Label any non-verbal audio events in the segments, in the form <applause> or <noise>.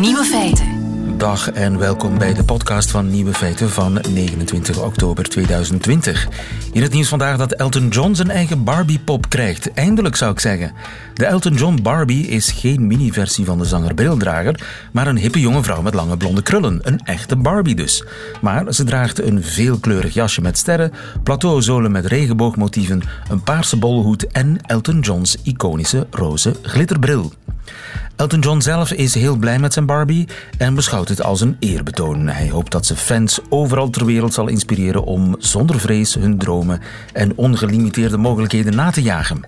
Nieuwe feiten. Dag en welkom bij de podcast van Nieuwe Feiten van 29 oktober 2020. In het nieuws vandaag dat Elton John zijn eigen Barbie-pop krijgt. Eindelijk zou ik zeggen. De Elton John Barbie is geen mini-versie van de zanger Brildrager, maar een hippe jonge vrouw met lange blonde krullen. Een echte Barbie dus. Maar ze draagt een veelkleurig jasje met sterren, plateauzolen met regenboogmotieven, een paarse bolhoed en Elton John's iconische roze glitterbril. Elton John zelf is heel blij met zijn Barbie en beschouwt het als een eerbetoon. Hij hoopt dat ze fans overal ter wereld zal inspireren om zonder vrees hun dromen en ongelimiteerde mogelijkheden na te jagen.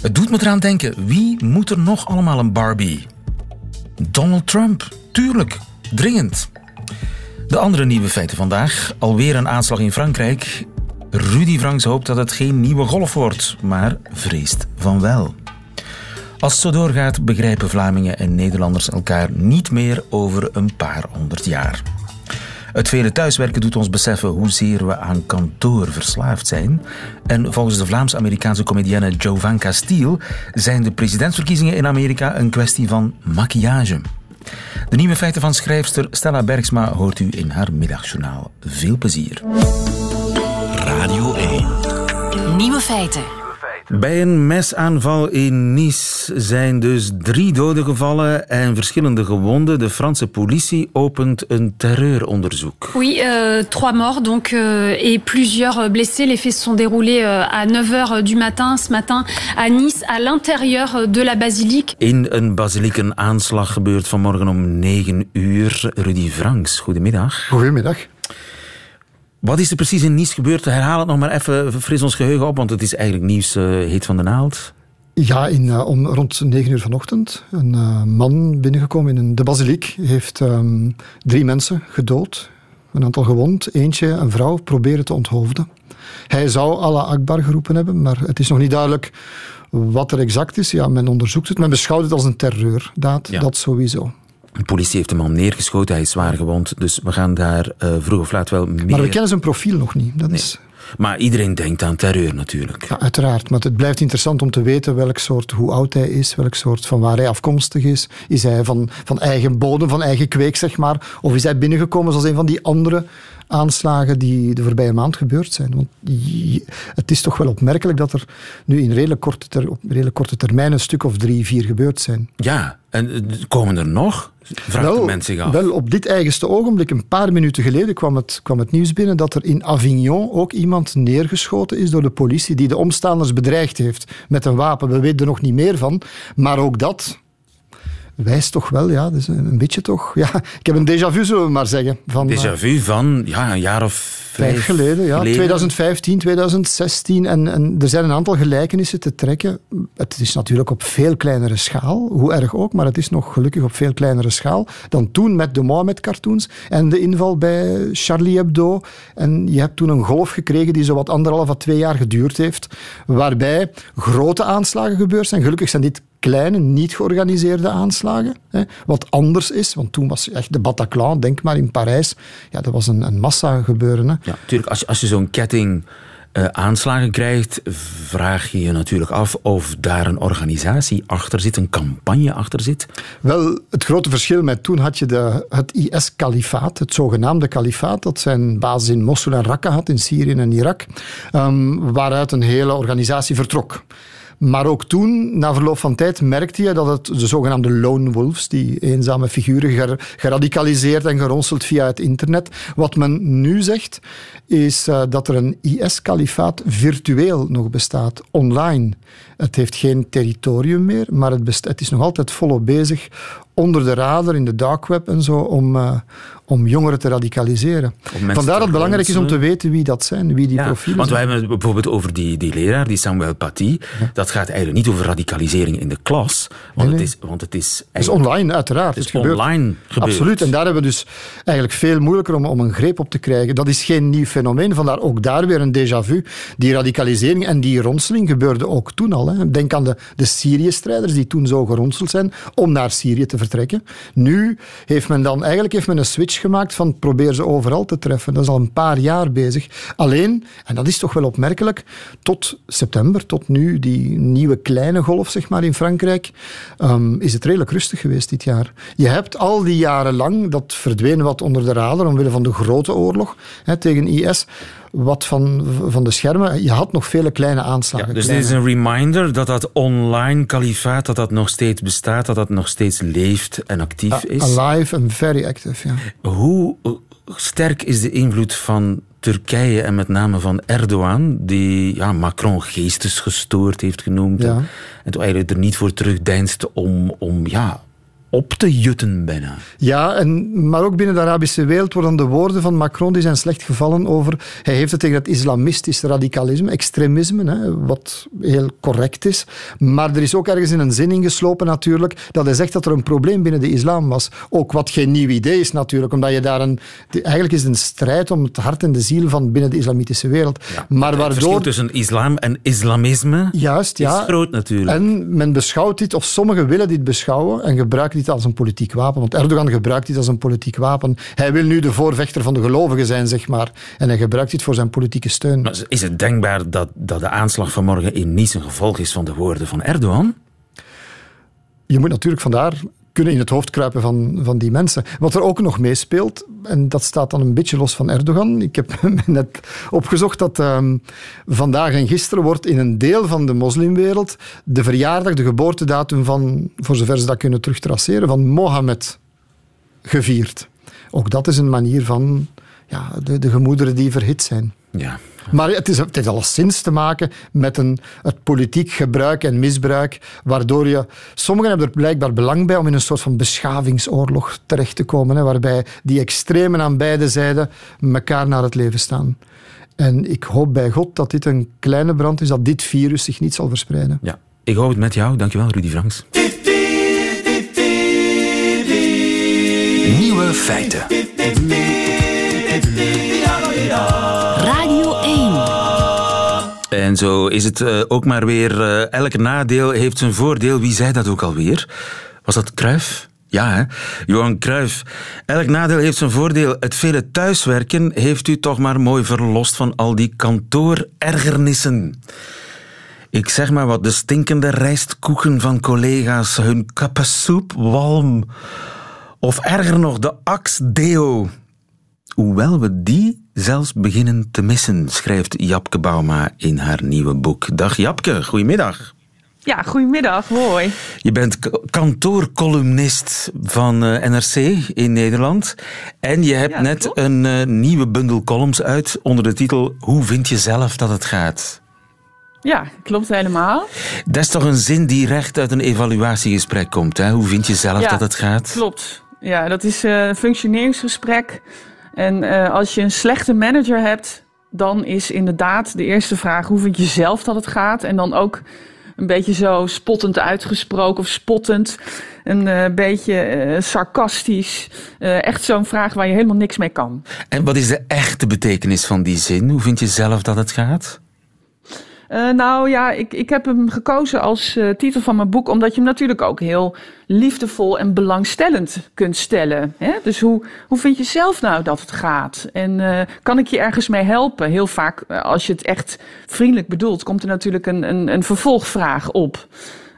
Het doet me eraan denken, wie moet er nog allemaal een Barbie? Donald Trump, tuurlijk, dringend. De andere nieuwe feiten vandaag, alweer een aanslag in Frankrijk. Rudy Franks hoopt dat het geen nieuwe golf wordt, maar vreest van wel. Als het zo doorgaat, begrijpen Vlamingen en Nederlanders elkaar niet meer over een paar honderd jaar. Het vele thuiswerken doet ons beseffen hoezeer we aan kantoor verslaafd zijn. En volgens de Vlaams-Amerikaanse comedienne Jovanka Steele zijn de presidentsverkiezingen in Amerika een kwestie van maquillage. De nieuwe feiten van schrijfster Stella Bergsma hoort u in haar middagjournaal. Veel plezier. Radio 1. Nieuwe feiten. Bij een mesaanval in Nice zijn dus drie doden gevallen en verschillende gewonden. De Franse politie opent een terreuronderzoek. Oui, euh, trois morts donc, euh, et plusieurs blessés. Les faits se sont déroulés euh, à 9h du matin, ce matin, à Nice, à l'intérieur de la basilique. In een basiliek een aanslag gebeurt vanmorgen om 9 uur. Rudy Franks, goedemiddag. Goedemiddag. Wat is er precies in Nice gebeurd? Herhaal het nog maar even, fris ons geheugen op, want het is eigenlijk nieuws uh, heet van de naald. Ja, in, uh, om, rond 9 uur vanochtend. Een uh, man binnengekomen in een, de basiliek heeft um, drie mensen gedood. Een aantal gewond. Eentje, een vrouw, proberen te onthoofden. Hij zou Allah Akbar geroepen hebben, maar het is nog niet duidelijk wat er exact is. Ja, men onderzoekt het. Men beschouwt het als een terreurdaad, ja. dat sowieso. De politie heeft hem al neergeschoten, hij is zwaar gewond. Dus we gaan daar uh, vroeg of laat wel meer... Maar we kennen zijn profiel nog niet. Dat nee. is... Maar iedereen denkt aan terreur natuurlijk. Ja, uiteraard. Maar het blijft interessant om te weten welk soort, hoe oud hij is, welk soort van waar hij afkomstig is. Is hij van, van eigen bodem, van eigen kweek, zeg maar? Of is hij binnengekomen zoals een van die andere aanslagen die de voorbije maand gebeurd zijn. Want het is toch wel opmerkelijk dat er nu in redelijk korte, ter, op redelijk korte termijn een stuk of drie, vier gebeurd zijn. Ja, en komen er nog? Vraagt wel, de mensen zich af. Wel, op dit eigenste ogenblik, een paar minuten geleden, kwam het, kwam het nieuws binnen dat er in Avignon ook iemand neergeschoten is door de politie die de omstanders bedreigd heeft met een wapen. We weten er nog niet meer van. Maar ook dat, wijst toch wel, ja, dus een beetje toch. Ja, ik heb een déjà vu, zullen we maar zeggen. Van, déjà vu van ja, een jaar of vijf geleden. Ja, geleden. 2015, 2016. En, en er zijn een aantal gelijkenissen te trekken. Het is natuurlijk op veel kleinere schaal, hoe erg ook, maar het is nog gelukkig op veel kleinere schaal dan toen met de Mohammed-cartoons en de inval bij Charlie Hebdo. En je hebt toen een golf gekregen die zo wat anderhalf à twee jaar geduurd heeft, waarbij grote aanslagen gebeurd zijn. Gelukkig zijn dit kleine, niet georganiseerde aanslagen. Hè, wat anders is, want toen was echt de Bataclan, denk maar in Parijs, ja, dat was een, een massa gebeuren. Hè. Ja, natuurlijk. Als, als je zo'n ketting uh, aanslagen krijgt, vraag je je natuurlijk af of daar een organisatie achter zit, een campagne achter zit. Wel, het grote verschil met toen had je de, het IS-kalifaat, het zogenaamde kalifaat, dat zijn basis in Mosul en Raqqa had, in Syrië en Irak, um, waaruit een hele organisatie vertrok. Maar ook toen, na verloop van tijd, merkte je dat het de zogenaamde lone wolves, die eenzame figuren, ger geradicaliseerd en geronseld via het internet. Wat men nu zegt, is uh, dat er een IS-kalifaat virtueel nog bestaat, online. Het heeft geen territorium meer, maar het, het is nog altijd volop bezig onder de radar, in de dark web en zo, om, uh, om jongeren te radicaliseren. Vandaar dat het belangrijk is om te weten wie dat zijn, wie die ja, profielen want zijn. Want we hebben het bijvoorbeeld over die, die leraar, die Samuel Paty. Ja. Dat gaat eigenlijk niet over radicalisering in de klas, want, nee, nee. Het, is, want het is... Het is online, uiteraard. Het is het online gebeurt. Absoluut, en daar hebben we dus eigenlijk veel moeilijker om, om een greep op te krijgen. Dat is geen nieuw fenomeen, vandaar ook daar weer een déjà vu. Die radicalisering en die ronseling gebeurde ook toen al. Hè. Denk aan de, de Syrië-strijders die toen zo geronseld zijn om naar Syrië te vertrekken vertrekken. Nu heeft men dan eigenlijk heeft men een switch gemaakt van probeer ze overal te treffen. Dat is al een paar jaar bezig. Alleen, en dat is toch wel opmerkelijk, tot september, tot nu, die nieuwe kleine golf zeg maar, in Frankrijk, um, is het redelijk rustig geweest dit jaar. Je hebt al die jaren lang, dat verdween wat onder de radar omwille van de grote oorlog hè, tegen IS, wat van, van de schermen. Je had nog vele kleine aanslagen. Ja, dus dit is een reminder dat dat online kalifaat dat dat nog steeds bestaat, dat dat nog steeds leeft en actief is. Alive and very active, ja. Hoe sterk is de invloed van Turkije en met name van Erdogan, die ja, Macron geestesgestoord heeft genoemd ja. en toen eigenlijk er niet voor terugdeinst om, om ja, op te jutten bijna. Ja, en, maar ook binnen de Arabische wereld worden de woorden van Macron die zijn slecht gevallen over... Hij heeft het tegen het islamistisch radicalisme, extremisme, hè, wat heel correct is. Maar er is ook ergens in een zin ingeslopen natuurlijk dat hij zegt dat er een probleem binnen de islam was. Ook wat geen nieuw idee is natuurlijk, omdat je daar een... Eigenlijk is het een strijd om het hart en de ziel van binnen de islamitische wereld. Ja, maar waardoor... Het verschil tussen islam en islamisme Juist, ja. is groot natuurlijk. En men beschouwt dit, of sommigen willen dit beschouwen en gebruiken dit als een politiek wapen. Want Erdogan gebruikt dit als een politiek wapen. Hij wil nu de voorvechter van de gelovigen zijn, zeg maar. En hij gebruikt dit voor zijn politieke steun. Maar is het denkbaar dat, dat de aanslag van morgen in Nice een gevolg is van de woorden van Erdogan? Je moet natuurlijk vandaar kunnen in het hoofd kruipen van, van die mensen. Wat er ook nog meespeelt, en dat staat dan een beetje los van Erdogan. Ik heb <laughs> net opgezocht dat um, vandaag en gisteren wordt in een deel van de moslimwereld de verjaardag, de geboortedatum van, voor zover ze dat kunnen terugtraceren, van Mohammed gevierd. Ook dat is een manier van ja, de, de gemoederen die verhit zijn. Ja, maar het, is, het heeft alleszins te maken met een, het politiek gebruik en misbruik, waardoor je... Sommigen hebben er blijkbaar belang bij om in een soort van beschavingsoorlog terecht te komen, hè, waarbij die extremen aan beide zijden elkaar naar het leven staan. En ik hoop bij God dat dit een kleine brand is, dat dit virus zich niet zal verspreiden. Ja, ik hoop het met jou. Dankjewel, Rudy Franks. Nieuwe feiten. En zo is het uh, ook maar weer. Uh, elk nadeel heeft zijn voordeel. Wie zei dat ook alweer? Was dat Kruif? Ja, hè? Johan Cruijff. Elk nadeel heeft zijn voordeel. Het vele thuiswerken heeft u toch maar mooi verlost van al die kantoorergernissen. Ik zeg maar wat, de stinkende rijstkoeken van collega's, hun kappensoep, walm. Of erger nog, de ax-deo. Hoewel we die zelfs beginnen te missen, schrijft Japke Bauma in haar nieuwe boek. Dag Japke, goedemiddag. Ja, goedemiddag, hoi. Je bent kantoorcolumnist van eh, NRC in Nederland. En je hebt net een uh, nieuwe bundel columns uit onder de titel Hoe vind je zelf dat het gaat? Ja, klopt helemaal. Dat is toch een zin die recht uit een evaluatiegesprek komt, hè? Hoe vind je zelf dat het gaat? Klopt. Ja, dat is een functioneringsgesprek en uh, als je een slechte manager hebt, dan is inderdaad de eerste vraag: hoe vind je zelf dat het gaat? En dan ook een beetje zo spottend uitgesproken of spottend. Een uh, beetje uh, sarcastisch. echt zo'n vraag waar je helemaal niks mee kan. En wat is de echte betekenis van die zin? Hoe vind je zelf dat het gaat? Uh, nou ja, ik, ik heb hem gekozen als uh, titel van mijn boek, omdat je hem natuurlijk ook heel liefdevol en belangstellend kunt stellen. Hè? Dus hoe, hoe vind je zelf nou dat het gaat? En uh, kan ik je ergens mee helpen? Heel vaak, als je het echt vriendelijk bedoelt, komt er natuurlijk een, een, een vervolgvraag op.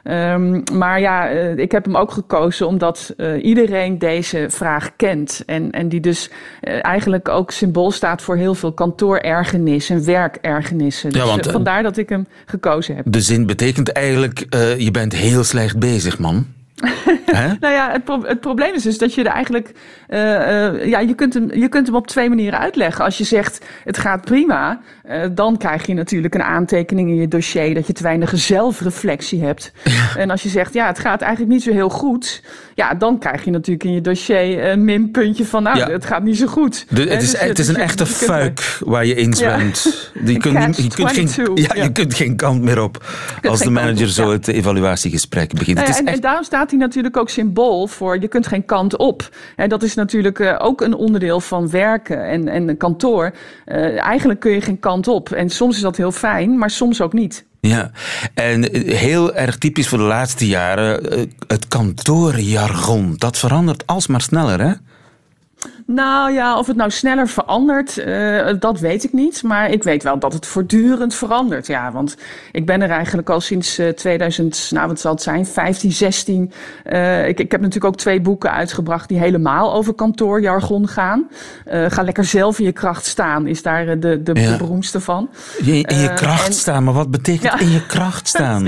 Um, maar ja, uh, ik heb hem ook gekozen omdat uh, iedereen deze vraag kent. En, en die dus uh, eigenlijk ook symbool staat voor heel veel kantoorergernis en werkergernissen. Dus ja, want, vandaar dat ik hem gekozen heb. De zin betekent eigenlijk, je bent heel slecht bezig, man. <laughs> nou ja, het, pro het, probleem is dus dat je er eigenlijk. Uh, uh, ja, je kunt, hem, je kunt hem op twee manieren uitleggen. Als je zegt het gaat prima, uh, dan krijg je natuurlijk een aantekening in je dossier dat je te weinig zelfreflectie hebt. Ja. En als je zegt ja, het gaat eigenlijk niet zo heel goed, ja, dan krijg je natuurlijk in je dossier een minpuntje van nou, ja. het gaat niet zo goed. De, het, is, dus, het is een echte fuik waar je in zwemt. Ja. <laughs> Je, kunt, je, kunt geen, ja, je kunt geen kant meer op als de manager zo het evaluatiegesprek begint. Nou het is en, echt... en daarom staat hij natuurlijk ook symbool voor je kunt geen kant op. En dat is natuurlijk uh, ook een onderdeel van werken en, en kantoor. Uh, eigenlijk kun je geen kant op. En soms is dat heel fijn, maar soms ook niet. Ja, en heel erg typisch voor de laatste jaren, eh, het kantoorjargon. Dat verandert alsmaar sneller, hè? Nou ja, of het nou sneller verandert, uh, dat weet ik niet. Maar ik weet wel dat het voortdurend verandert. Ja, want ik ben er eigenlijk al sinds uh, 2000, nou wat zal het zijn, 15, 16. Uh, ik, ik heb natuurlijk ook twee boeken uitgebracht die helemaal over kantoorjargon gaan. Ga lekker zelf in je kracht staan, is daar de, de, ja. beroemdste van. Je, in je kracht en, staan, maar wat betekent ja. in je kracht <laughs> staan?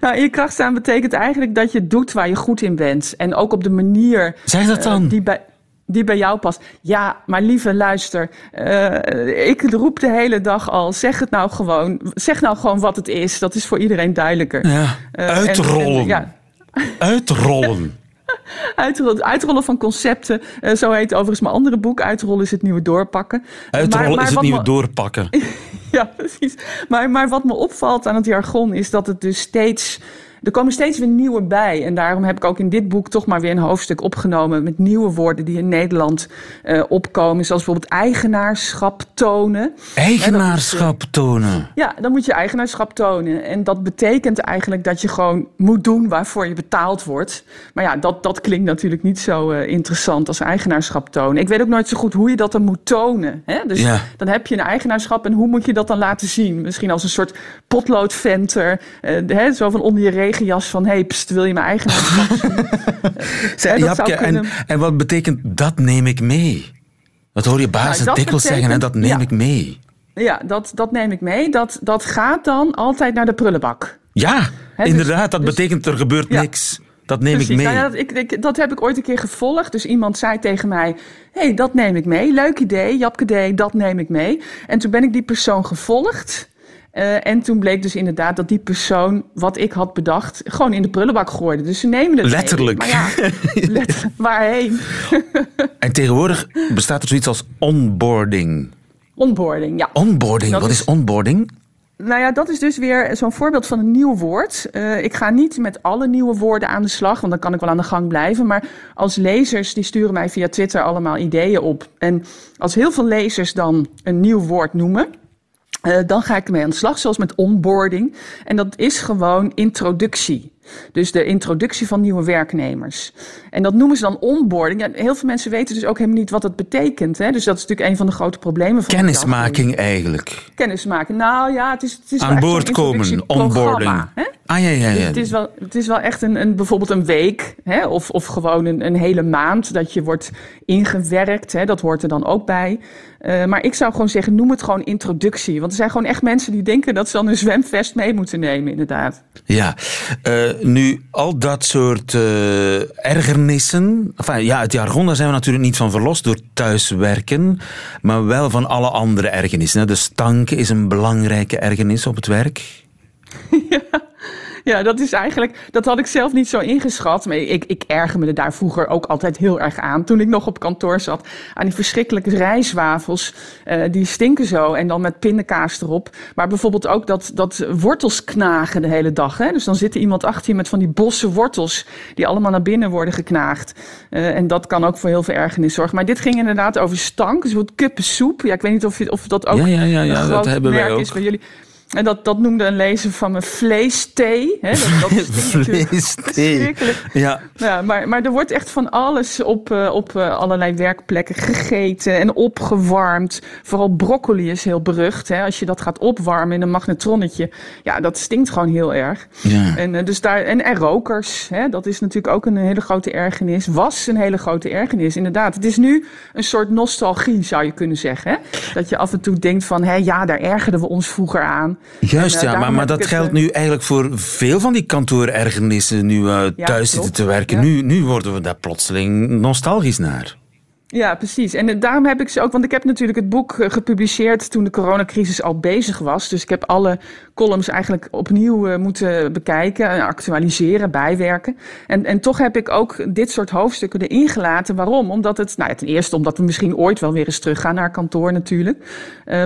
nou, in je kracht staan betekent eigenlijk dat je doet waar je goed in bent. En ook op de manier. Zeg dat dan? die bij, die bij jou past. Ja, maar lieve luister, uh, ik roep de hele dag al, zeg het nou gewoon, zeg nou gewoon wat het is. Dat is voor iedereen duidelijker. Ja, uitrollen. En, en, ja. Uitrollen. <laughs> Uitrollen, uitrollen van concepten. Uh, zo heet overigens mijn andere boek. Uitrollen is het nieuwe doorpakken. Uitrollen maar, maar is het nieuwe me... doorpakken. <laughs> ja, precies. Maar, maar wat me opvalt aan het jargon is dat het dus steeds er komen steeds weer nieuwe bij. En daarom heb ik ook in dit boek toch maar weer een hoofdstuk opgenomen met nieuwe woorden die in Nederland uh, opkomen. Zoals bijvoorbeeld eigenaarschap tonen. Eigenaarschap tonen? Ja, dan moet je eigenaarschap tonen. En dat betekent eigenlijk dat je gewoon moet doen waarvoor je betaald wordt. Maar ja, dat, dat klinkt natuurlijk niet zo uh, interessant als eigenaarschap tonen. Ik weet ook nooit zo goed hoe je dat dan moet tonen. Hè? Dus ja. dan heb je een eigenaarschap en hoe moet je dat dan laten zien? Misschien als een soort potloodventer. Uh, hè, zo van onder je regenjas van... hey, pst, wil je mijn eigen Zij, <laughs> Japke, en, en wat betekent dat neem ik mee? Wat hoor je baas nou, dikwijls zeggen en dat neem ja. ik mee? Ja, dat, dat neem ik mee. Dat, dat gaat dan altijd naar de prullenbak. Ja, He, dus- inderdaad. dat dus, betekent er gebeurt ja. niks. Dat neem Precies. ik mee. Nou ja, dat, ik, ik, dat, heb ik ooit een keer gevolgd. Dus iemand zei tegen mij: hey, dat neem ik mee. Leuk idee, Japke idee, dat neem ik mee. En toen ben ik die persoon gevolgd. Uh, en toen bleek dus inderdaad dat die persoon wat ik had bedacht gewoon in de prullenbak gooide. Dus ze nemen het letterlijk. Mee. Maar ja, <laughs> let, <laughs> waarheen? <laughs> en tegenwoordig bestaat er zoiets als onboarding. Onboarding, ja. Onboarding, dat wat is, is onboarding? Nou ja, dat is dus weer zo'n voorbeeld van een nieuw woord. Uh, ik ga niet met alle nieuwe woorden aan de slag, want dan kan ik wel aan de gang blijven. Maar als lezers, die sturen mij via Twitter allemaal ideeën op. En als heel veel lezers dan een nieuw woord noemen, uh, dan ga ik ermee aan de slag, zoals met onboarding. En dat is gewoon introductie. Dus de introductie van nieuwe werknemers. En dat noemen ze dan onboarding. Ja, heel veel mensen weten dus ook helemaal niet wat dat betekent. Hè? Dus dat is natuurlijk een van de grote problemen van Kennismaking eigenlijk. Kennismaking. Nou ja, het is, het is aan boord komen, onboarding. Hè? Ah ja, ja, ja. Het is wel, het is wel echt een, een bijvoorbeeld een week, hè? Of, of gewoon een, een hele maand dat je wordt ingewerkt. Hè? Dat hoort er dan ook bij. Uh, maar ik zou gewoon zeggen, noem het gewoon introductie. Want er zijn gewoon echt mensen die denken dat ze dan een zwemvest mee moeten nemen, inderdaad. Ja, uh, nu al dat soort uh, ergernissen. Enfin, ja, het jargon, daar zijn we natuurlijk niet van verlost door thuiswerken. Maar wel van alle andere ergernissen. De stank is een belangrijke ergernis op het werk. <laughs> <laughs> Ja. <laughs> Ja, dat is eigenlijk, dat had ik zelf niet zo ingeschat. Maar ik, ik erger me er daar vroeger ook altijd heel erg aan. Toen ik nog op kantoor zat, aan die verschrikkelijke rijstwafels. Uh, die stinken zo en dan met pindakaas erop. Maar bijvoorbeeld ook dat, dat wortels knagen de hele dag. Hè? Dus dan zit er iemand achter je met van die bosse wortels. Die allemaal naar binnen worden geknaagd. Uh, en dat kan ook voor heel veel ergernis zorgen. Maar dit ging inderdaad over stank. Dus wat kuppensoep. Ja, ik weet niet of, je, of dat ook ja, ja, ja, dat hebben wij ook. is bij jullie. En dat, dat noemde een lezer van me vleesthee. Hè? Dat, dat <laughs> vleesthee. Ja. ja maar, maar er wordt echt van alles op, uh, op uh, allerlei werkplekken gegeten en opgewarmd. Vooral broccoli is heel berucht. Hè? Als je dat gaat opwarmen in een magnetronnetje. Ja, dat stinkt gewoon heel erg. Ja. En, uh, dus daar, en, en rokers. Hè? Dat is natuurlijk ook een hele grote ergernis. Was een hele grote ergernis, inderdaad. Het is nu een soort nostalgie, zou je kunnen zeggen. Hè? Dat je af en toe denkt van, hé, ja, daar ergerden we ons vroeger aan. Juist, en, uh, ja, maar, maar dat geldt nu eigenlijk voor veel van die kantoorergernissen nu uh, ja, thuis zitten te werken. Ja. Nu, nu worden we daar plotseling nostalgisch naar. Ja, precies. En daarom heb ik ze ook, want ik heb natuurlijk het boek gepubliceerd toen de coronacrisis al bezig was. Dus ik heb alle columns eigenlijk opnieuw uh, moeten bekijken, actualiseren, bijwerken. En, en toch heb ik ook dit soort hoofdstukken erin gelaten. Waarom? Omdat het, nou ja, ten eerste omdat we misschien ooit wel weer eens teruggaan naar kantoor natuurlijk.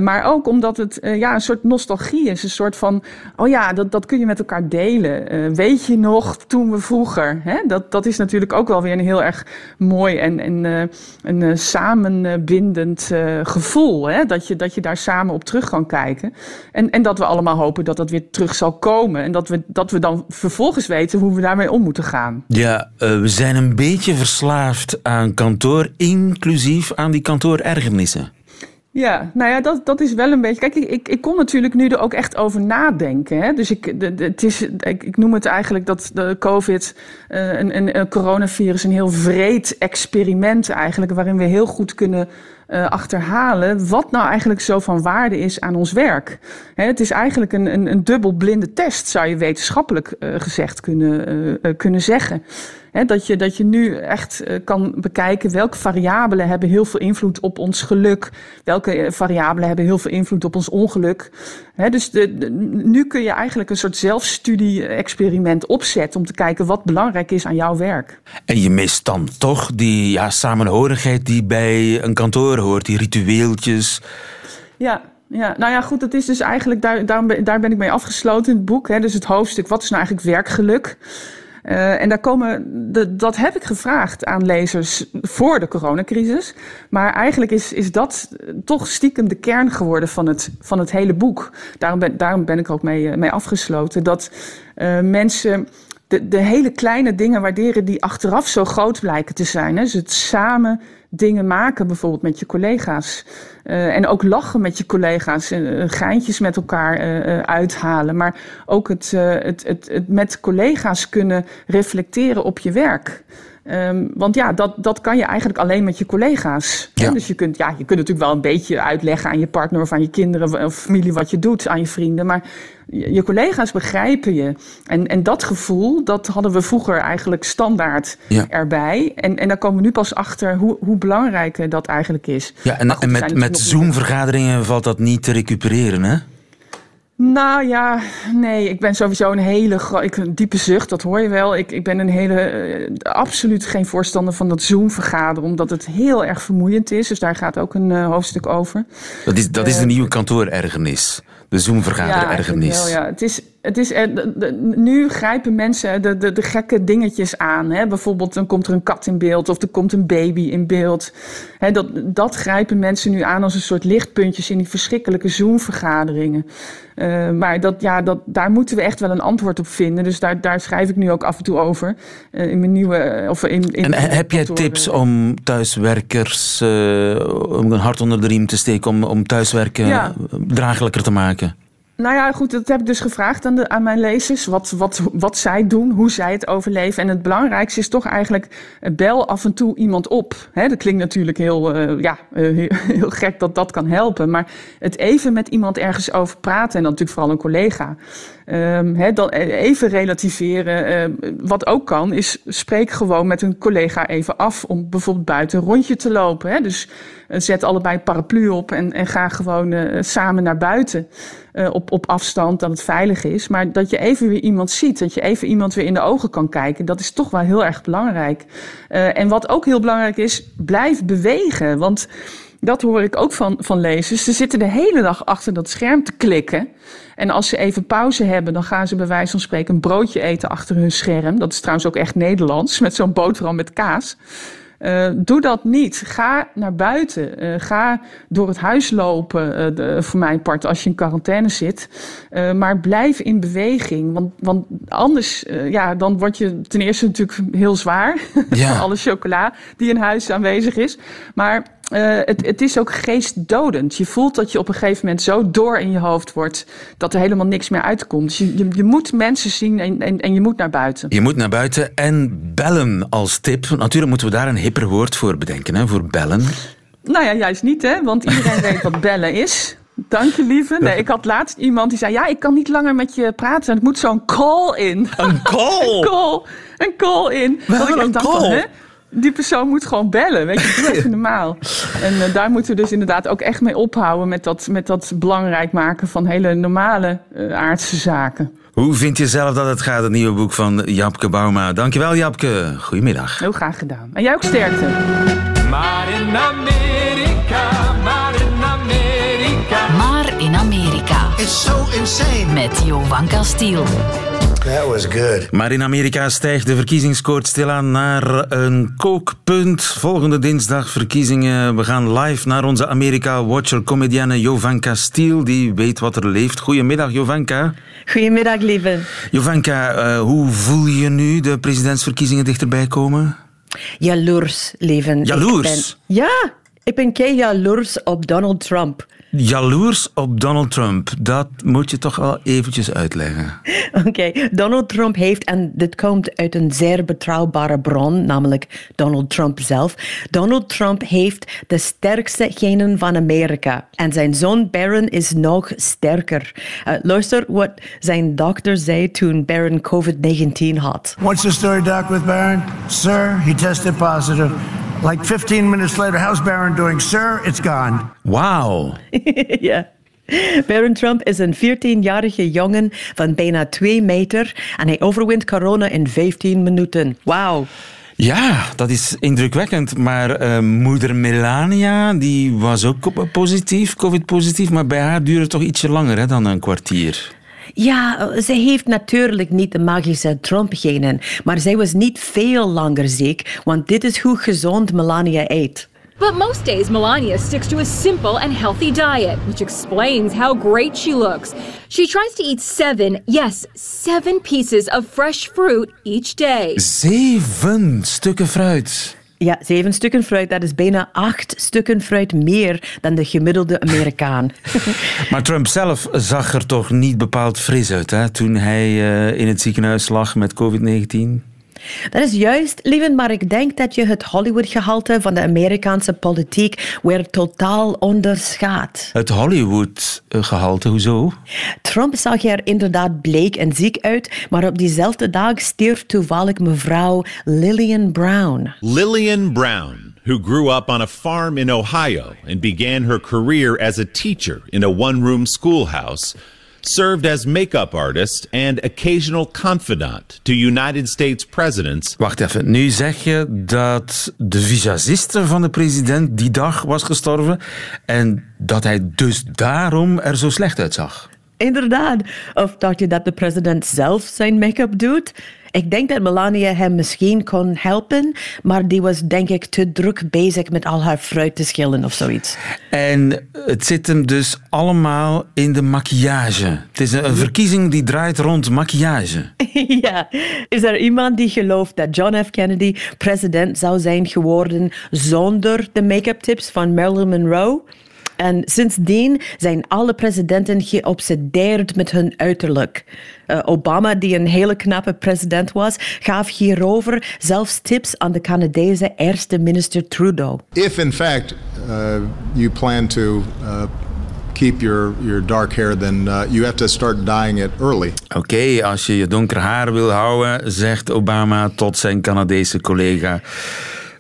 Maar ook omdat het ja, een soort nostalgie is. Een soort van, oh ja, dat, dat kun je met elkaar delen. weet je nog toen we vroeger? Hè? Dat, dat is natuurlijk ook wel weer een heel erg mooi en, en een een uh, samenbindend uh, gevoel. Hè? Dat, je, dat je daar samen op terug kan kijken. En, en dat we allemaal hopen dat dat weer terug zal komen. En dat we, dat we dan vervolgens weten hoe we daarmee om moeten gaan. Ja, uh, we zijn een beetje verslaafd aan kantoor, inclusief aan die kantoorergernissen. Ja, nou ja, dat, dat is wel een beetje. Kijk, ik, ik, ik kon natuurlijk nu er ook echt over nadenken. Hè? Dus ik, de, het is, ik, ik noem het eigenlijk dat de COVID, uh, een, een, een coronavirus, een heel vreed experiment eigenlijk, waarin we heel goed kunnen uh, achterhalen wat nou eigenlijk zo van waarde is aan ons werk. Hè, het is eigenlijk een, een, een dubbelblinde test, zou je wetenschappelijk uh, gezegd kunnen, kunnen zeggen. Dat, je, dat je nu echt kan bekijken welke variabelen hebben heel veel invloed op ons geluk. Welke variabelen hebben heel veel invloed op ons ongeluk. Dus de, de, nu kun je eigenlijk een soort zelfstudie-experiment opzetten om te kijken wat belangrijk is aan jouw werk. En je mist dan toch die ja, samenhorigheid die bij een kantoor hoort, die ritueeltjes. Ja, ja, nou ja, goed, dat is dus eigenlijk, daar, daar, daar ben ik mee afgesloten in het boek. Hè, dus het hoofdstuk, wat is nou eigenlijk werkgeluk? Uh, en daar komen, de, dat heb ik gevraagd aan lezers voor de coronacrisis. Maar eigenlijk is, is dat toch stiekem de kern geworden van het, van het hele boek. Daarom ben, daarom ben ik ook mee, mee afgesloten. Dat uh, mensen de, de hele kleine dingen waarderen die achteraf zo groot blijken te zijn. Hè? Dus het samen dingen maken, bijvoorbeeld met je collega's. Uh, en ook lachen met je collega's, uh, geintjes met elkaar uh, uithalen. Maar ook het, het, het, het met collega's kunnen reflecteren op je werk. Um, want ja, dat, dat kan je eigenlijk alleen met je collega's. Ja. Dus je kunt, ja, je kunt natuurlijk wel een beetje uitleggen aan je partner of aan je kinderen of familie wat je doet, aan je vrienden. Maar je, collega's begrijpen je. En, en dat gevoel, dat hadden we vroeger eigenlijk standaard ja. erbij. En, en daar komen we nu pas achter hoe, hoe belangrijk dat eigenlijk is. Ja, en, goed, en met, met Zoom-vergaderingen valt dat niet te recupereren, hè? Nou ja, nee, ik ben sowieso een hele ik, een diepe zucht, dat hoor je wel. Ik, ik ben een hele, uh, absoluut geen voorstander van dat Zoom-vergaderen, omdat het heel erg vermoeiend is. Dus daar gaat ook een uh, hoofdstuk over. Dat is, dat is de uh, nieuwe kantoorergernis. De Zoom-vergaderergernis. Ja, ja, het is, het is, de, de, nu grijpen mensen de, de, de gekke dingetjes aan. Hè? Bijvoorbeeld, dan komt er een kat in beeld of er komt een baby in beeld. Hè, dat, dat grijpen mensen nu aan als een soort lichtpuntjes in die verschrikkelijke Zoom-vergaderingen. Uh, maar dat, ja, dat, daar moeten we echt wel een antwoord op vinden. Dus daar, daar schrijf ik nu ook af en toe over. Uh, in mijn nieuwe. Of in, in en heb jij tips om thuiswerkers uh, om een hart onder de riem te steken om, om thuiswerken ja. draaglijker te maken? Nou ja, goed, dat heb ik dus gevraagd aan, de, aan mijn lezers. Wat, wat, wat zij doen, hoe zij het overleven. En het belangrijkste is toch eigenlijk, bel af en toe iemand op. Dat klinkt natuurlijk heel, uh, ja, uh, <laughs> heel, gek dat dat kan helpen. Maar het even met iemand ergens over praten, en natuurlijk vooral een collega. He, dan even relativeren. Uh, wat ook kan, is spreek gewoon met een collega even af om bijvoorbeeld buiten een rondje te lopen. Dus zet allebei een paraplu op en, en ga gewoon samen naar buiten. Op, op afstand, dat het veilig is. Maar dat je even weer iemand ziet, dat je even iemand weer in de ogen kan kijken, dat is toch wel heel erg belangrijk. en wat ook heel belangrijk is, blijf bewegen. Want dat hoor ik ook van, van lezers. Ze zitten de hele dag achter dat scherm te klikken. En als ze even pauze hebben, dan gaan ze bij wijze van spreken een broodje eten achter hun scherm. Dat is trouwens ook echt Nederlands, met zo'n boterham met kaas. Uh, doe dat niet. Ga naar buiten. Uh, ga door het huis lopen, uh, de, voor mijn part, als je in quarantaine zit. maar blijf in beweging. Want, want anders, ja, dan word je ten eerste natuurlijk heel zwaar. <laughs> Ja. van alle chocola die in huis aanwezig is. Maar uh, het, het, is ook geestdodend. Je voelt dat je op een gegeven moment zo door in je hoofd wordt dat er helemaal niks meer uitkomt. Dus je, je, je moet mensen zien en, en, en, je moet naar buiten. Je moet naar buiten en bellen als tip. Natuurlijk moeten we daar een hipper woord voor bedenken, hè, voor bellen. Nou ja, juist niet, hè? want iedereen <laughs> weet wat bellen is. Dank je, lieve. Nee, ik had laatst iemand die zei: Ja, ik kan niet langer met je praten. Het moet zo'n call in. Een <laughs> call? een call. Een call in. We hebben een call. Van, die persoon moet gewoon bellen. Weet je, doe <laughs> even normaal. En uh, daar moeten we dus inderdaad ook echt mee ophouden met dat, met dat belangrijk maken van hele normale uh, aardse zaken. Hoe vind je zelf dat het gaat, het nieuwe boek van Japke Bauma? Dankjewel, Japke. Goedemiddag. Heel graag gedaan. En jij ook sterkte. Maar in Amerika, maar in Amerika. Maar in Amerika. It's so insane. Met Johan Castiel. That was good. Maar in Amerika stijgt de verkiezingskoord stilaan naar een kookpunt. Volgende dinsdag verkiezingen. We gaan live naar onze Amerika-watcher, comedienne Jovanka Stiel. Die weet wat er leeft. Goedemiddag, Jovanka. Goedemiddag, lieve. Jovanka, uh, hoe voel je nu de presidentsverkiezingen dichterbij komen? Jaloers, leven. Jaloers? Ben, ja, ik ben kei jaloers op Donald Trump. Jaloers op Donald Trump, dat moet je toch wel eventjes uitleggen. <laughs> Oké, okay. Donald Trump heeft, en dit komt uit een zeer betrouwbare bron, namelijk Donald Trump zelf. Donald Trump heeft de sterkste genen van Amerika. En zijn zoon Barron is nog sterker. Uh, luister wat zijn dokter zei toen Barron COVID-19 had. What's the story, doc, with Barron? Sir, he tested positive. Like 15 minutes later, how's Barron doing? Sir, it's gone. Wow. <laughs> ja. Barron Trump is een 14-jarige jongen van bijna 2 meter en hij overwint corona in 15 minuten. Wauw. Ja, dat is indrukwekkend. Maar uh, moeder Melania, die was ook positief, covid-positief, maar bij haar duurde het toch ietsje langer hè, dan een kwartier. Ja, ze heeft natuurlijk niet de magische Trump-genen, maar zij was niet veel langer ziek, want dit is hoe gezond Melania eet. But most days, Melania sticks to a simple and healthy diet, which explains how great she looks. She tries to eat seven, yes, seven pieces of fresh fruit each day. Zeven stukken fruit. Ja, zeven stukken fruit, dat is bijna acht stukken fruit meer dan de gemiddelde Amerikaan. <laughs> maar Trump zelf zag er toch niet bepaald fris uit hè, toen hij uh, in het ziekenhuis lag met COVID-19? Dat is juist, lieve, maar ik denk dat je het Hollywood-gehalte van de Amerikaanse politiek weer totaal onderschat. Het Hollywood-gehalte, hoezo? Trump zag er inderdaad bleek en ziek uit, maar op diezelfde dag stierf toevallig mevrouw Lillian Brown. Lillian Brown. Who grew up on a farm in Ohio and began her career as a teacher in a one room schoolhouse, served as make-up artist and occasional confidant to United States presidents. Wacht even, nu zeg je dat de visagiste van de president die dag was gestorven en dat hij dus daarom er zo slecht uitzag. Inderdaad. Of dacht je dat de president zelf zijn make-up doet? Ik denk dat Melania hem misschien kon helpen, maar die was denk ik te druk bezig met al haar fruit te schillen of zoiets. En het zit hem dus allemaal in de maquillage. Het is een verkiezing die draait rond maquillage. <laughs> ja. Is er iemand die gelooft dat John F. Kennedy president zou zijn geworden zonder de make-up tips van Marilyn Monroe? En sindsdien zijn alle presidenten geobsedeerd met hun uiterlijk. Uh, Obama, die een hele knappe president was, gaf hierover zelfs tips aan de Canadese eerste minister Trudeau. If in fact uh, you plan to uh keep your, your dark hair, then uh, you have to start dyeing it early. Oké, okay, als je je donker haar wil houden, zegt Obama tot zijn Canadese collega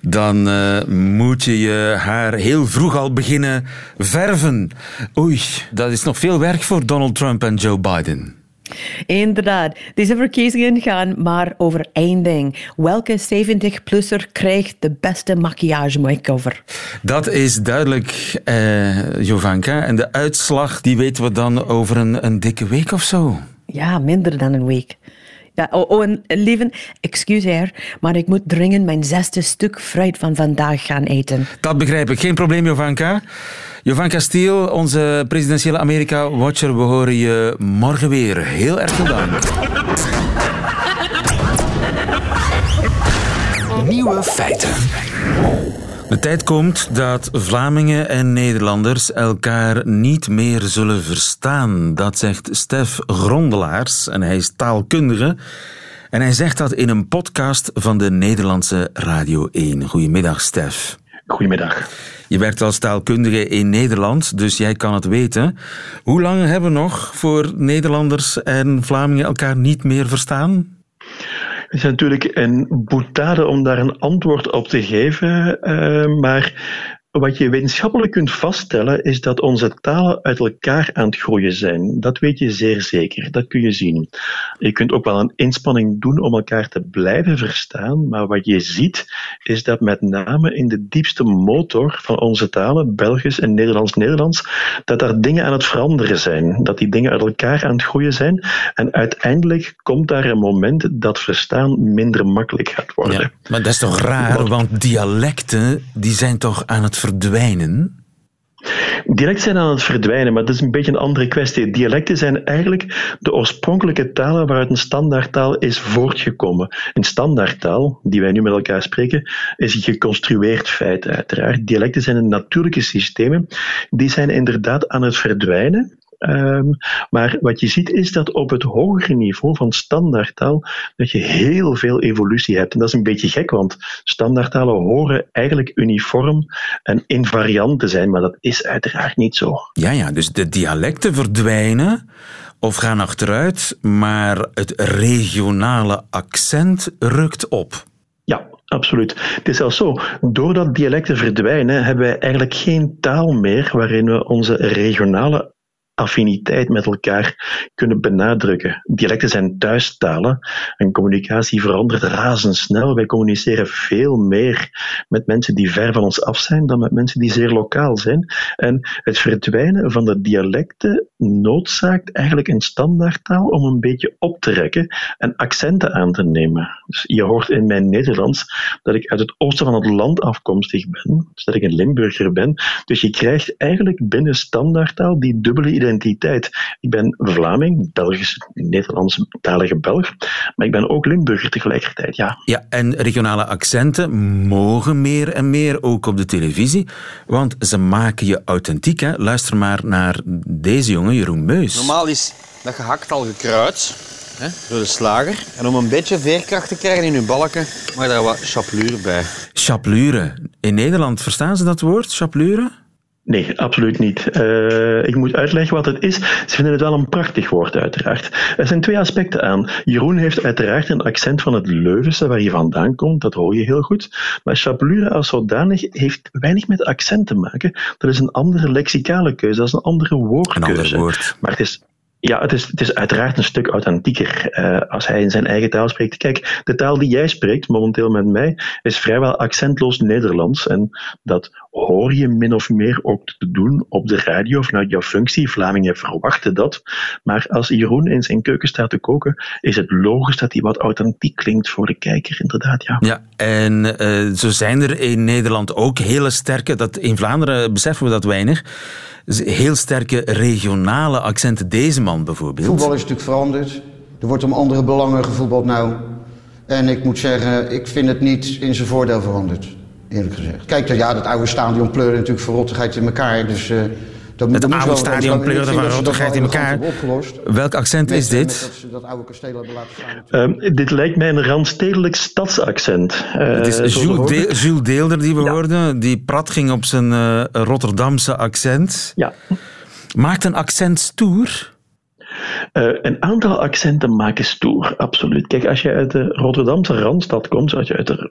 dan uh, moet je je haar heel vroeg al beginnen verven. Oei, dat is nog veel werk voor Donald Trump en Joe Biden. Inderdaad, deze verkiezingen gaan maar over één ding. Welke 70-plusser krijgt de beste maquillage makeover? Dat is duidelijk, uh, Jovanka. En de uitslag die weten we dan over een, een dikke week of zo. Ja, minder dan een week. Ja, oh, oh en lieven, excuseer, maar ik moet dringend mijn zesde stuk fruit van vandaag gaan eten. Dat begrijp ik. Geen probleem, Jovanka. Jovanka Stiel, onze presidentiële Amerika-watcher. We horen je morgen weer. Heel erg veel dank. Nieuwe feiten. De tijd komt dat Vlamingen en Nederlanders elkaar niet meer zullen verstaan. Dat zegt Stef Grondelaars en hij is taalkundige. En hij zegt dat in een podcast van de Nederlandse Radio 1. Goedemiddag, Stef. Goedemiddag. Je werkt als taalkundige in Nederland, dus jij kan het weten. Hoe lang hebben we nog voor Nederlanders en Vlamingen elkaar niet meer verstaan? Is natuurlijk een boetade om daar een antwoord op te geven, uh, maar wat je wetenschappelijk kunt vaststellen is dat onze talen uit elkaar aan het groeien zijn. Dat weet je zeer zeker, dat kun je zien. Je kunt ook wel een inspanning doen om elkaar te blijven verstaan, maar wat je ziet is dat met name in de diepste motor van onze talen, Belgisch en Nederlands-Nederlands, dat daar dingen aan het veranderen zijn. Dat die dingen uit elkaar aan het groeien zijn. En uiteindelijk komt daar een moment dat verstaan minder makkelijk gaat worden. Ja, maar dat is toch raar, want dialecten die zijn toch aan het verdwijnen? Dialecten zijn aan het verdwijnen, maar dat is een beetje een andere kwestie. Dialecten zijn eigenlijk de oorspronkelijke talen waaruit een standaardtaal is voortgekomen. Een standaardtaal, die wij nu met elkaar spreken, is een geconstrueerd feit uiteraard. Dialecten zijn natuurlijke systemen. Die zijn inderdaad aan het verdwijnen. Um, maar wat je ziet is dat op het hogere niveau van standaardtaal dat je heel veel evolutie hebt. En dat is een beetje gek, want standaardtalen horen eigenlijk uniform en invariant te zijn, maar dat is uiteraard niet zo. Ja, ja, dus de dialecten verdwijnen of gaan achteruit, maar het regionale accent rukt op. Ja, Absoluut. Het is zelfs zo, doordat dialecten verdwijnen, hebben wij eigenlijk geen taal meer waarin we onze regionale affiniteit met elkaar kunnen benadrukken. Dialecten zijn thuistalen en communicatie verandert razendsnel. Wij communiceren veel meer met mensen die ver van ons af zijn dan met mensen die zeer lokaal zijn. En het verdwijnen van de dialecten noodzaakt eigenlijk een standaardtaal om een beetje op te rekken en accenten aan te nemen. Dus je hoort in mijn Nederlands dat ik uit het oosten van het land afkomstig ben, dus dat ik een Limburger ben. Dus je krijgt eigenlijk binnen standaardtaal die dubbele identiteit identiteit. Ik ben Vlaming, Belgisch, Nederlands-talige Belg, maar ik ben ook Limburger tegelijkertijd, ja. Ja, en regionale accenten mogen meer en meer, ook op de televisie, want ze maken je authentiek. Hè? Luister maar naar deze jongen, Jeroen Meus. Normaal is dat gehakt al gekruid hè, door de slager. En om een beetje veerkracht te krijgen in uw balken, mag daar wat chapelure bij. Chapelure. In Nederland verstaan ze dat woord, chapelure? Nee, absoluut niet. Uh, ik moet uitleggen wat het is. Ze vinden het wel een prachtig woord, uiteraard. Er zijn twee aspecten aan. Jeroen heeft uiteraard een accent van het Leuvense, waar je vandaan komt. Dat hoor je heel goed. Maar chapelure als zodanig heeft weinig met accent te maken. Dat is een andere lexicale keuze, dat is een andere woordkeuze. Een ander woord. Maar het is ja, het is, het is uiteraard een stuk authentieker uh, als hij in zijn eigen taal spreekt. Kijk, de taal die jij spreekt, momenteel met mij, is vrijwel accentloos Nederlands. En dat hoor je min of meer ook te doen op de radio vanuit jouw functie. Vlamingen verwachten dat. Maar als Jeroen in zijn keuken staat te koken, is het logisch dat hij wat authentiek klinkt voor de kijker, inderdaad. Ja, ja en uh, zo zijn er in Nederland ook hele sterke, dat in Vlaanderen beseffen we dat weinig heel sterke regionale accenten. Deze man bijvoorbeeld. Voetbal is natuurlijk veranderd. Er wordt om andere belangen gevoetbald nou. En ik moet zeggen, ik vind het niet in zijn voordeel veranderd. Eerlijk gezegd. Kijk, ja, dat oude stadion pleurde natuurlijk verrottigheid in elkaar. Dus uh, dat het oude stadion pleurde van rottigheid in elkaar. Welk accent is dit? Dat ze dat oude kasteel hebben laten staan. Uh, dit lijkt mij een randstedelijk stadsaccent. Uh, het is Jules, de Jules, Deelder die we ja. hoorden, die prat ging op zijn uh, Rotterdamse accent. Ja. Maakt een accent stoer? Uh, een aantal accenten maken stoer, absoluut. Kijk, als je uit de Rotterdamse Randstad komt, als je uit de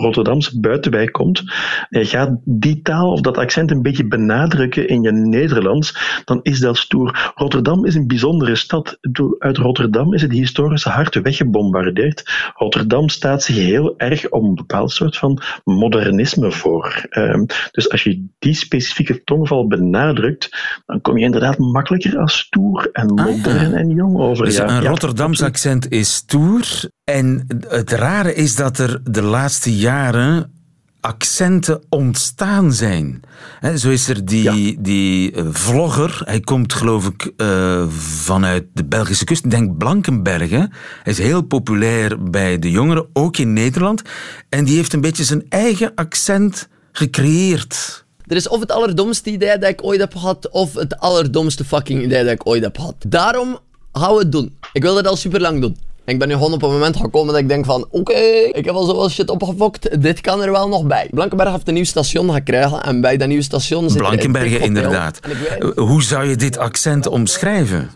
Rotterdamse buitenwijk komt, en je gaat die taal of dat accent een beetje benadrukken in je Nederlands, dan is dat stoer. Rotterdam is een bijzondere stad. Uit Rotterdam is het historische hart weggebombardeerd. Rotterdam staat zich heel erg op een bepaald soort van modernisme voor. Um, dus als je die specifieke tongval benadrukt, dan kom je inderdaad makkelijker als stoer en modern en jong over. Dus een Rotterdams accent is stoer. En het rare is dat er de laatste jaren accenten ontstaan zijn. zo is er die, die eh, vlogger, hij komt geloof ik uh, vanuit de Belgische kust, ik denk Blankenbergen. Hij is heel populair bij de jongeren, ook in Nederland. En die heeft een beetje zijn eigen accent gecreëerd. Er is of het allerdomste idee dat ik ooit heb gehad, of het allerdomste fucking idee dat ik ooit heb gehad. Daarom we het doen. Ik wil dat al super lang doen. En ik ben nu gewoon op een moment gekomen dat ik denk van, oké, ik heb al zoveel shit opgefokt, dit kan er wel nog bij. Blankenberg heeft een nieuw station gekregen en bij dat nieuwe station zit Blankenbergen, inderdaad. Hoe zou je dit accent omschrijven?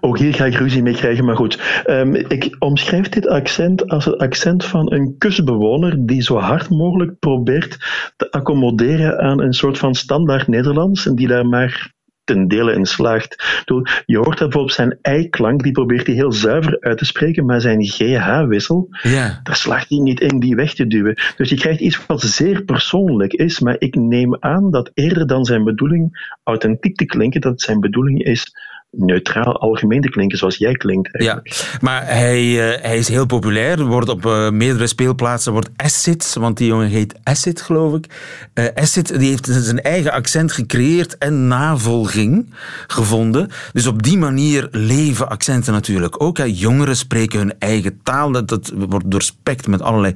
Ook hier ga ik ruzie mee krijgen, maar goed. Ehm, ik omschrijf dit accent als het accent van een kustbewoner die zo hard mogelijk probeert te accommoderen aan een soort van standaard Nederlands en die daar maar ten dele in slaagt. Je hoort bijvoorbeeld zijn ei-klank, die probeert hij heel zuiver uit te spreken, maar zijn GH-wissel, ja. daar slaagt hij niet in die weg te duwen. Dus je krijgt iets wat zeer persoonlijk is, maar ik neem aan dat eerder dan zijn bedoeling authentiek te klinken, dat zijn bedoeling is neutraal algemeen te klinken zoals jij klinkt. Ja, maar hij, uh, hij is heel populair, wordt op uh, meerdere speelplaatsen, wordt Acid, want die jongen heet Acid, geloof ik. Uh, Acid die heeft zijn eigen accent gecreëerd en navolging gevonden. Dus op die manier leven accenten natuurlijk ook. Hè. Jongeren spreken hun eigen taal, dat, dat wordt doorspekt met allerlei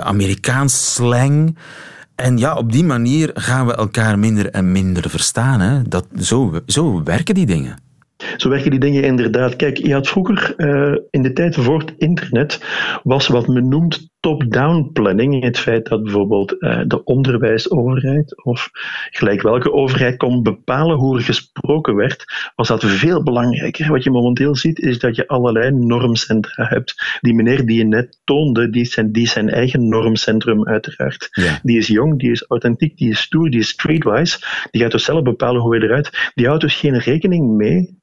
Amerikaans slang. En ja, op die manier gaan we elkaar minder en minder verstaan. Hè? Dat, zo, zo werken die dingen. Zo werken die dingen inderdaad. Kijk, je had vroeger, uh, in de tijd voor het internet, was wat men noemt top-down planning. Het feit dat bijvoorbeeld uh, de onderwijsoverheid of gelijk welke overheid kon bepalen hoe er gesproken werd, was dat veel belangrijker. Wat je momenteel ziet, is dat je allerlei normcentra hebt. Die meneer die je net toonde, die is zijn, die zijn eigen normcentrum uiteraard. Ja. Die is jong, die is authentiek, die is stoer, die is streetwise. Die gaat dus zelf bepalen hoe hij eruit. Die houdt dus geen rekening mee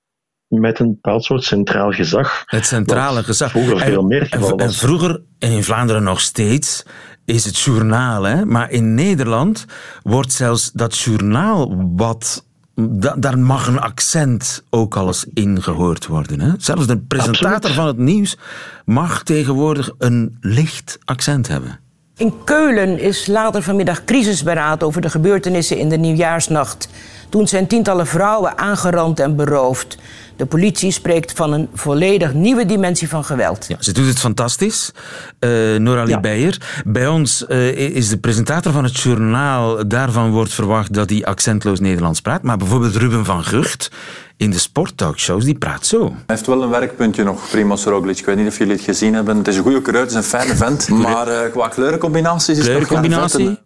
met een bepaald soort centraal gezag. Het centrale gezag. Vroeger veel meer en, geval en vroeger, en in Vlaanderen nog steeds, is het journaal. Hè? Maar in Nederland wordt zelfs dat journaal wat... Da daar mag een accent ook al eens ingehoord worden. Hè? Zelfs de presentator Absoluut. van het nieuws mag tegenwoordig een licht accent hebben. In Keulen is later vanmiddag crisisberaad over de gebeurtenissen in de nieuwjaarsnacht. Toen zijn tientallen vrouwen aangerand en beroofd. De politie spreekt van een volledig nieuwe dimensie van geweld. Ja, ze doet het fantastisch. Uh, Noralie Ja. Beijer. Bij ons uh, is de presentator van het journaal. Daarvan wordt verwacht dat hij accentloos Nederlands praat. Maar bijvoorbeeld Ruben van Gucht in de sporttalkshows, die praat zo. Hij heeft wel een werkpuntje nog, Primoz Roglic. Ik weet niet of jullie het gezien hebben. Het is een goede coureur, het is een fijne vent. <laughs> Maar uh, qua kleurencombinaties is het nog geen Kleurencombinatie.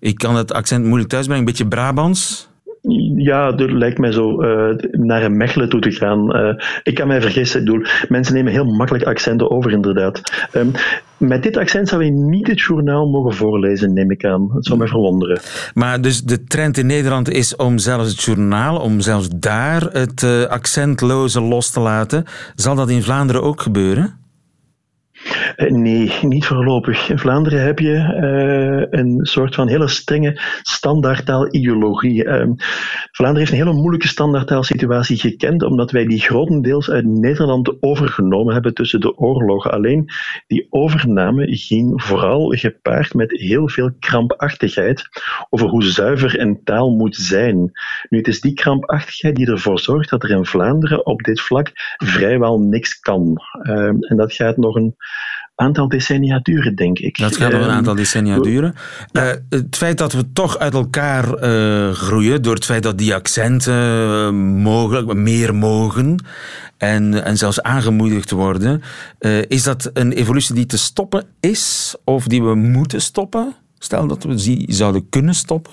Ik kan het accent moeilijk thuisbrengen. Een beetje Brabants. Ja, het lijkt mij zo uh, naar een Mechelen toe te gaan. Uh, ik kan mij vergissen. Ik bedoel, mensen nemen heel makkelijk accenten over, inderdaad. Um, met dit accent zou je niet het journaal mogen voorlezen, neem ik aan. Het zou mij verwonderen. Maar dus de trend in Nederland is om zelfs het journaal, om zelfs daar het uh, accentloze los te laten. Zal dat in Vlaanderen ook gebeuren? Uh, nee, niet voorlopig. In Vlaanderen heb je uh, een soort van hele strenge standaardtaal-ideologie. Uh, Vlaanderen heeft een hele moeilijke standaardtaalsituatie gekend, omdat wij die grotendeels uit Nederland overgenomen hebben tussen de oorlogen. Alleen die overname ging vooral gepaard met heel veel krampachtigheid over hoe zuiver een taal moet zijn. Nu, het is die krampachtigheid die ervoor zorgt dat er in Vlaanderen op dit vlak vrijwel niks kan. Ehm, en dat gaat nog een aantal decennia duren, denk ik. Dat gaat nog een Ehm, aantal decennia duren. Uh, het feit dat we toch uit elkaar uh, groeien, door het feit dat die accenten uh, mogelijk meer mogen en, en zelfs aangemoedigd worden, uh, is dat een evolutie die te stoppen is of die we moeten stoppen? Stel dat we die zouden kunnen stoppen.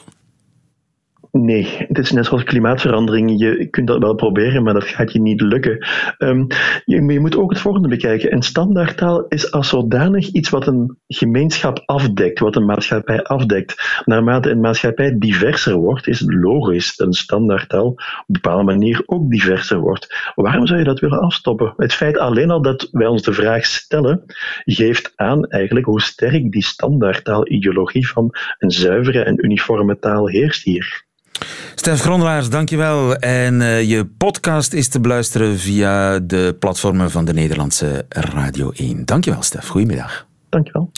Nee, het is net zoals klimaatverandering. Je kunt dat wel proberen, maar dat gaat je niet lukken. Um, je, moet ook het volgende bekijken. Een standaardtaal is als zodanig iets wat een gemeenschap afdekt, wat een maatschappij afdekt. Naarmate een maatschappij diverser wordt, is het logisch dat een standaardtaal op een bepaalde manier ook diverser wordt. Waarom zou je dat willen afstoppen? Het feit alleen al dat wij ons de vraag stellen, geeft aan eigenlijk hoe sterk die standaardtaal-ideologie van een zuivere en uniforme taal heerst hier. Stef Grondelaars, dankjewel. En uh, je podcast is te beluisteren via de platformen van de Nederlandse Radio 1. Dankjewel, Stef. Goedemiddag. Dankjewel.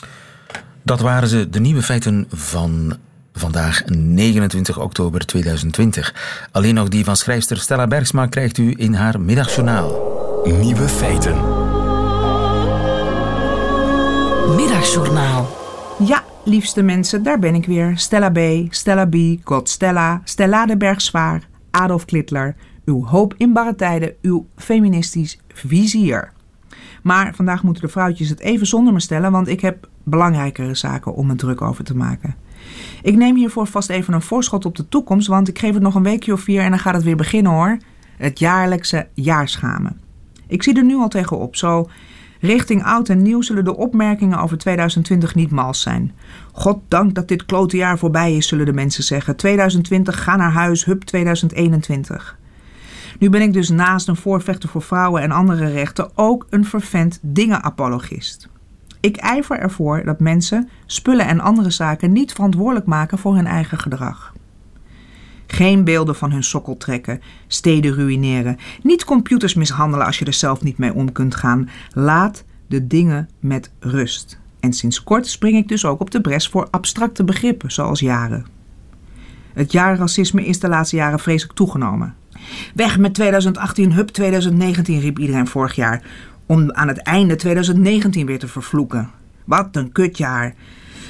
Dat waren ze, de nieuwe feiten van vandaag, 29 oktober 2020. Alleen nog die van schrijfster Stella Bergsma krijgt u in haar middagjournaal. Nieuwe feiten. Middagjournaal. Ja, liefste mensen, daar ben ik weer. Stella B, Stella B, God Stella, Stella de Bergswaar, Adolf Klittler. Uw hoop in barre tijden, uw feministisch vizier. Maar vandaag moeten de vrouwtjes het even zonder me stellen, want ik heb belangrijkere zaken om me druk over te maken. Ik neem hiervoor vast even een voorschot op de toekomst, want ik geef het nog een weekje of vier en dan gaat het weer beginnen hoor. Het jaarlijkse jaarschamen. Ik zie er nu al tegenop. Zo richting oud en nieuw zullen de opmerkingen over 2020 niet mals zijn. God dank dat dit klote jaar voorbij is, zullen de mensen zeggen. 2020, ga naar huis, hup 2021. Nu ben ik dus naast een voorvechter voor vrouwen en andere rechten ook een vervent dingenapologist. Ik ijver ervoor dat mensen spullen en andere zaken niet verantwoordelijk maken voor hun eigen gedrag. Geen beelden van hun sokkel trekken, steden ruïneren, niet computers mishandelen als je er zelf niet mee om kunt gaan. Laat de dingen met rust. En sinds kort spring ik dus ook op de bres voor abstracte begrippen, zoals jaren. Het jaar racisme is de laatste jaren vreselijk toegenomen. Weg met 2018, hup 2019, riep iedereen vorig jaar. Om aan het einde 2019 weer te vervloeken. Wat een kutjaar.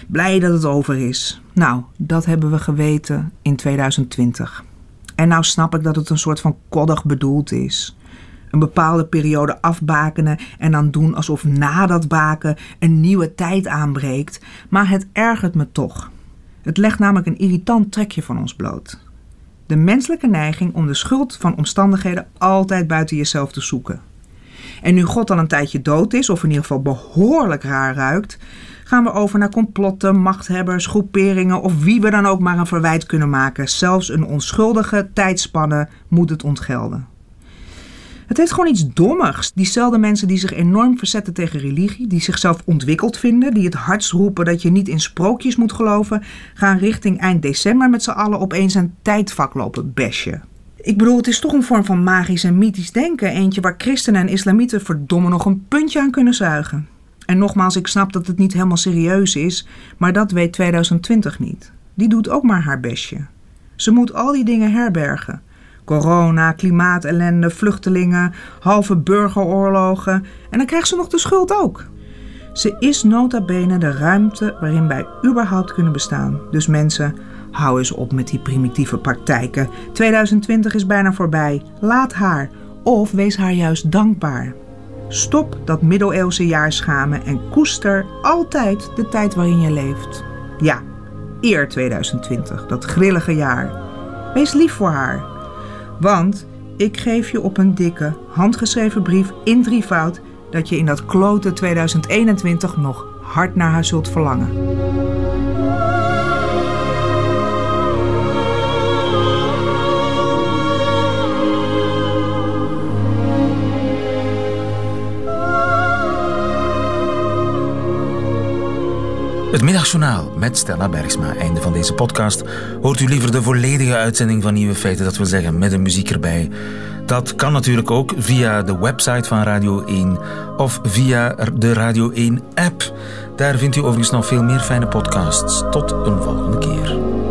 Blij dat het over is. Nou, dat hebben we geweten in 2020. En nou snap ik dat het een soort van koddig bedoeld is. Een bepaalde periode afbakenen en dan doen alsof na dat baken een nieuwe tijd aanbreekt. Maar het ergert me toch. Het legt namelijk een irritant trekje van ons bloot. De menselijke neiging om de schuld van omstandigheden altijd buiten jezelf te zoeken. En nu God al een tijdje dood is, of in ieder geval behoorlijk raar ruikt, gaan we over naar complotten, machthebbers, groeperingen of wie we dan ook maar een verwijt kunnen maken. Zelfs een onschuldige tijdspanne moet het ontgelden. Het heeft gewoon iets dommigs. Diezelfde mensen die zich enorm verzetten tegen religie, die zichzelf ontwikkeld vinden, die het hardst roepen dat je niet in sprookjes moet geloven, gaan richting eind december met z'n allen opeens een tijdvak lopen besje. Ik bedoel, het is toch een vorm van magisch en mythisch denken. Eentje waar christenen en islamieten verdomme nog een puntje aan kunnen zuigen. En nogmaals, ik snap dat het niet helemaal serieus is, maar dat weet 2020 niet. Die doet ook maar haar bestje. Ze moet al die dingen herbergen. Corona, klimaatellende, vluchtelingen, halve burgeroorlogen. En dan krijgt ze nog de schuld ook. Ze is nota bene de ruimte waarin wij überhaupt kunnen bestaan. Dus mensen, hou eens op met die primitieve praktijken. 2020 is bijna voorbij. Laat haar. Of wees haar juist dankbaar. Stop dat middeleeuwse jaar schamen en koester altijd de tijd waarin je leeft. Ja, eer 2020, dat grillige jaar. Wees lief voor haar. Want ik geef je op een dikke, handgeschreven brief in drievoud dat je in dat klote 2021 nog hard naar haar zult verlangen. Middagjournaal met Stella Bergsma. Einde van deze podcast. Hoort u liever de volledige uitzending van Nieuwe Feiten, dat wil zeggen met een muziek erbij. Dat kan natuurlijk ook via de website van Radio 1 of via de Radio 1 app. Daar vindt u overigens nog veel meer fijne podcasts. Tot een volgende keer.